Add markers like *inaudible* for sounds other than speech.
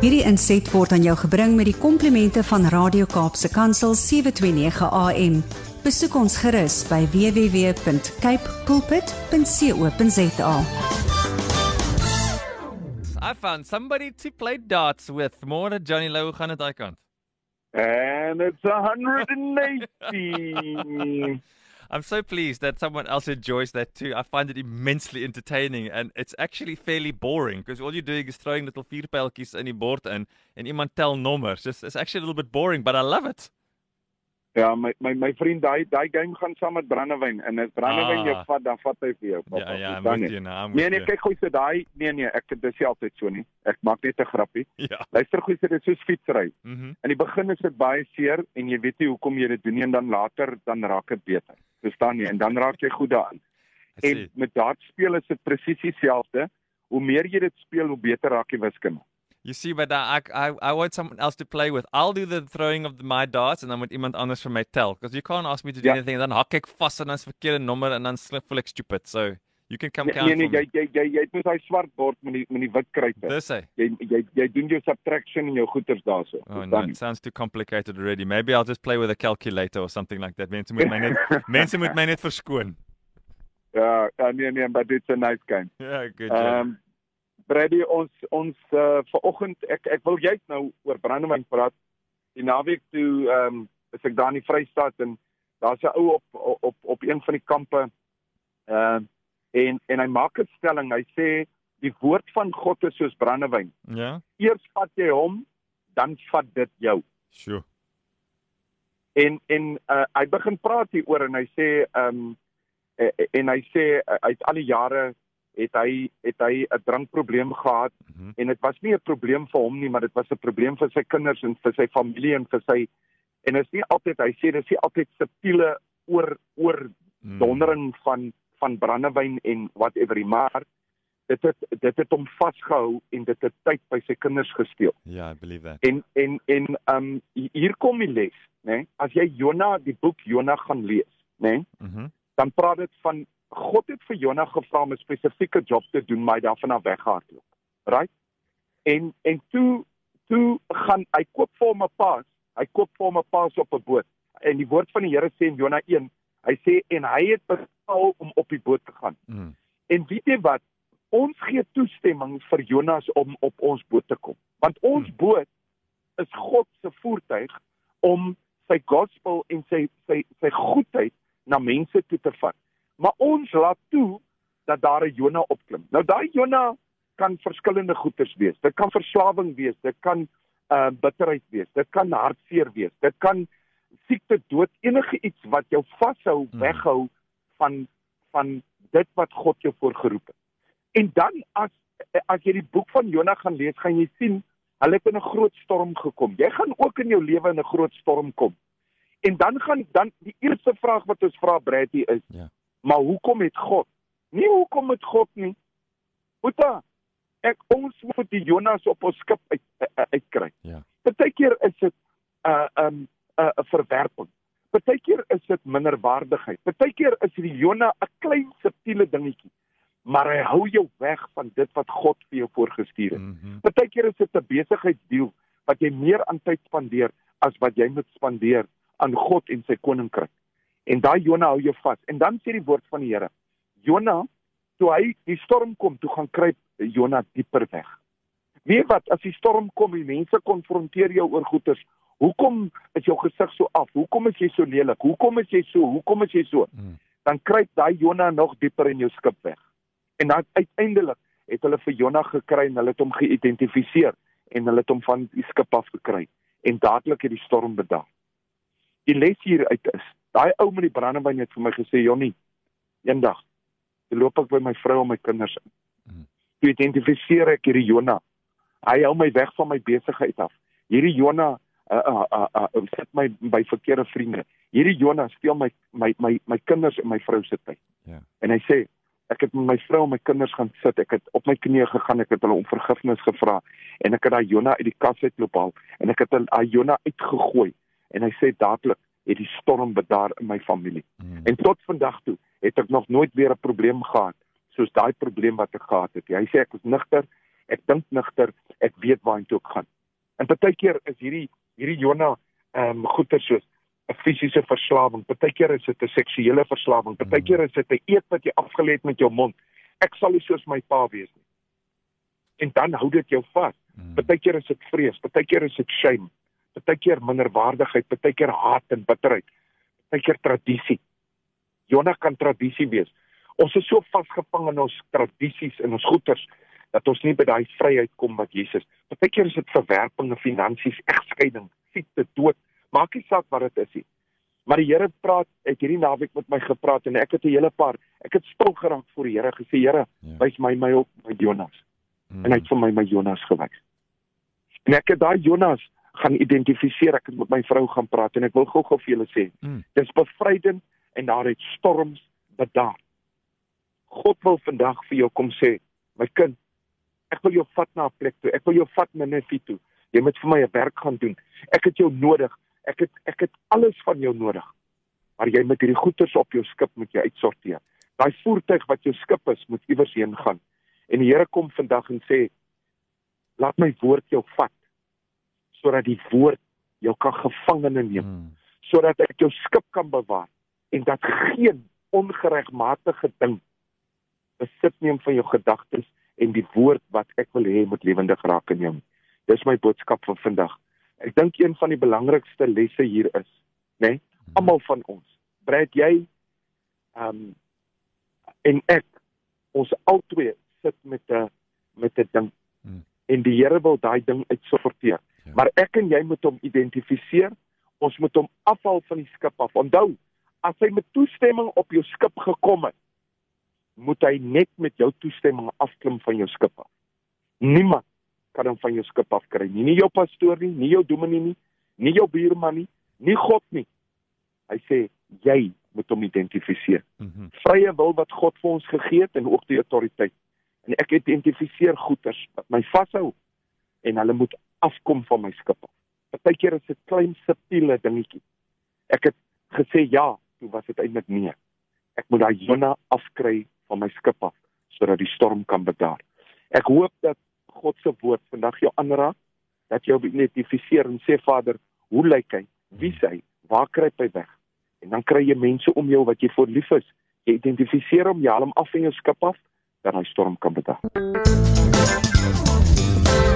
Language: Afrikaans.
Hierdie inset word aan jou gebring met die komplimente van Radio Kaapse Kansel 729 AM. Besoek ons gerus by www.cape pulpit.co.za. I found somebody to play darts with. Môre Johnny Lou gaan dit daai kant. And it's *laughs* 180. I'm so pleased that someone else enjoys that too. I find it immensely entertaining and it's actually fairly boring because all you're doing is throwing little vierpijltjies in die bord in and iemand tel. It's, it's actually a little bit boring, but I love it. Ja, my my my vriend, daai daai game gaan saam met brandewyn en as brandewyn Ah. jou vat, dan vat hy vir jou. Ja, ja, verstaan with jy? now. I'm Nee nee, kyk gou so daai nee nee, ek dis nie altyd so nie. Ek maak net 'n grappie. Ja. Luister gou, dit is soos fietsry. Mhm. In die begin is dit baie seer en jy weet nie hoekom jy dit doen nie en dan later dan raak dit beter. Verstaan jy? En dan raak jy goed daaraan. En met dartspel is dit presies dieselfde. Hoe meer jy dit speel, hoe beter raak jy wiskunde. You see, but I, I I want someone else to play with. I'll do the throwing of the, my darts and then moet iemand anders vir my tel because you can't ask me to do Ja. anything and dan hak ek vas en dan is verkeerde nommer en dan slip voel ek stupid. So you can come Nee count nee, nee for jy me. jy jy jy het met daai swart bord met die met die wit kruite. Dis hy. Jy jy jy doen jou subtraction en jou goeters daarso. Oh no, it sounds too complicated already. Maybe I'll just play with a calculator or something like that. Mense moet my net *laughs* mense moet my net verskoon. Ja, ja, nee nee, but it's a nice game. Ja, good job. um, Brady ons ons uh, vanoggend ek ek wil juist nou oor brandewyn praat. Die naweek toe ehm um, is ek daar in die Vrystaat en daar's 'n ou op op op een van die kampe ehm en en hy maak 'n stelling. Hy sê die woord van God is soos brandewyn. Ja. Eers vat jy hom, dan vat dit jou. Sure. En en uh, hy begin praat hier oor en hy sê ehm um, en hy sê uh, uit al die jare het hy het hy 'n drankprobleem gehad Mhm. en dit was nie 'n probleem vir hom nie maar dit was 'n probleem vir sy kinders en vir sy familie en vir sy en dit is nie altyd hy sê dis nie altyd subtiele oor oor Mm. dondering van van brandewyn en whatever maar dit het dit het hom vasgehou en dit het tyd by sy kinders gesteel Yeah, I believe that. En en en um hier kom die les, né? Nee? As jy Jona die boek Jona gaan lees, né? Nee? Mhm. Dan praat dit van God het vir Jona gevra om 'n spesifieke job te doen, maar hy daarvan af weggehardloop. Right? En en toe toe gaan hy koop vir hom 'n paas. Hy koop vir hom 'n paas op 'n boot. En die woord van die Here sê in Jona 1, hy sê en hy het bepaal om op die boot te gaan. Mm. En weet jy wat? Ons gee toestemming vir Jonas om op ons boot te kom. Want ons Hmm. boot is God se voertuig om sy gospel en sy sy sy goedheid na mense toe te vat. Maar ons laat toe dat daar 'n Jona opklim. Nou daai Jona kan verskillende goeters wees. Dit kan verslawing wees, dit kan uh bitterheid wees, dit kan hartseer wees, dit kan siekte, dood, enige iets wat jou vashou, Hmm. weghou van van dit wat God jou voorgeroep het. En dan as as jy die boek van Jona gaan lees, gaan jy sien hulle het in 'n groot storm gekom. Jy gaan ook in jou lewe in 'n groot storm kom. En dan gaan dan die eerste vraag wat ons vra Bradley is, Ja. Maar hoekom het God? Nie hoekom het God nie. Boeta, ek ons moet die Jonas op ons skip uit uit- uitkry. Ja. Partykeer is dit 'n uh, 'n um, 'n uh, 'n verwerping. Partykeer is dit minderwaardigheid. Partykeer is die Jona 'n klein subtiele dingetjie, maar hy hou jou weg van dit wat God vir jou voorgestuur het. Mhm. Partykeer is dit 'n besigheidsdeal wat jy meer aan tyd spandeer as wat jy moet spandeer aan God en sy koninkryk. En daai Jona hou jou vas. En dan sê die woord van die Here, Jona, toe hy die storm kom, toe gaan kruip Jona dieper weg. Weet wat, as die storm kom en mense konfronteer jou oor goeters, hoekom is jou gesig so af? Hoekom is jy so lelik? Hoekom is jy so? Hoekom is jy so? Mm. dan kruip daai Jona nog dieper in jou skip weg. En dan uiteindelik het hulle vir Jona gekry en hulle het hom geïdentifiseer en hulle het hom van die skip af gekry en dadelik het die storm bedaar. Die les hieruit is, daai ou met die brandewyn het vir my gesê, "Jonnie, eendag loop ek by my vrou en my kinders in. Mhm. Toe identifiseer ek hierdie Jona. Hy hou my weg van my besigheid af. Hierdie Jona uh, uh, uh, uh, sit my by verkeerde vriende. Hierdie Jona steel my my my my kinders en my vrou se tyd." Ja. En hy sê ek het met my vrou en my kinders gaan sit. Ek het op my knieë gegaan. Ek het hulle om vergifnis gevra en ek het daai Jona uit die kas uit loop haal en ek het daai Jona uitgegooi. En hy sê dadelik het die storm bedaar in my familie. Mm. En tot vandag toe het ek nog nooit weer 'n probleem gehad soos daai probleem wat ek gehad het. Hy sê ek is nigter, ek dink nigter, ek weet waarheen toe ek gaan. En partykeer is hierdie hierdie Jona ehm um, goeie soos 'n fisiese verslawing. Partykeer is dit 'n seksuele verslawing. Partykeer is dit 'n eet wat jy afgelê het met jou mond. Ek sal nie soos my pa wees nie. En dan hou dit jou vas. Hmm. Partykeer is dit vrees, partykeer is dit shame, partykeer minderwaardigheid, partykeer haat en bitterheid. Partykeer tradisie. Jona kan tradisie wees. Ons is so vasgevang in ons tradisies en ons goeders dat ons nie by daai vryheid kom wat Jesus. Partykeer is dit verwerping, finansies, egskeiding, siekte, dood, maak nie saak wat dit is nie. Maar die Here praat, ek hierdie naweek met my gepraat en ek het 'n hele paar, ek het stil geraak voor die Here gesê, Here, ja. wys my my op my Jonas. Mm. En hy het vir my my Jonas gewys. En ek het daai Jonas gaan identifiseer, ek het met my vrou gaan praat en ek wil gou-gou vir julle sê, mm. dis bevrydend en daar het storms bedaar. God wil vandag vir jou kom sê, my kind, ek wil jou vat na 'n plek toe. Ek wil jou vat na Nefi toe. Jy moet vir my 'n werk gaan doen. Ek het jou nodig. Ek het ek het alles van jou nodig. Maar jy moet hierdie goederes op jou skip moet jy uitsorteer. Daai voertuig wat jou skip is, moet iewers heen gaan. En die Here kom vandag en sê: "Laat my woord jou vat sodat die woord jou kan gevangene neem, hmm. sodat ek jou skip kan bewaar en dat geen ongeregmatige ding besit neem van jou gedagtes en die woord wat ek wil hê moet lewendig raak in jou. Dis my boodskap vir vandag. Ek dink een van die belangrikste lesse hier is, né? Nee, almal van ons. Brad jy ehm um, en ek ons albei sit met 'n met 'n ding. Hmm. En die Here wil daai ding uitsorteer. Ja. Maar ek en jy moet hom identifiseer. Ons moet hom afhaal van die skip af. Onthou, as hy met toestemming op jou skip gekom het, moet hy net met jou toestemming afklim van jou skip af. Niemand kan hom van jou skip af kry nie. Nie jou pastoor nie, nie jou dominee nie, nie jou buurman nie, nie God nie. Hy sê jy moet hom identifiseer. Mm -hmm. Vrye wil wat God vir ons gegee het en ook die autoriteit. En ek identifiseer goeters wat my vashou en hulle moet afkom van my skip af. Partykeer is dit klein subtiele dingetjie. Ek het gesê ja, toe was dit eintlik nee. Ek moet daai Jona afkry van my skip af sodat die storm kan bedaar. Ek hoop dat God se woord vandag jou aanraak, dat jy identifiseer en sê Vader, hoe lyk hy? Wie is hy? Waar kruip hy weg? En dan kry jy mense om jou wat jy voor lief is. Jy identifiseer hom, jy haal hom af van jou skip af dat hy storm kan bedaar.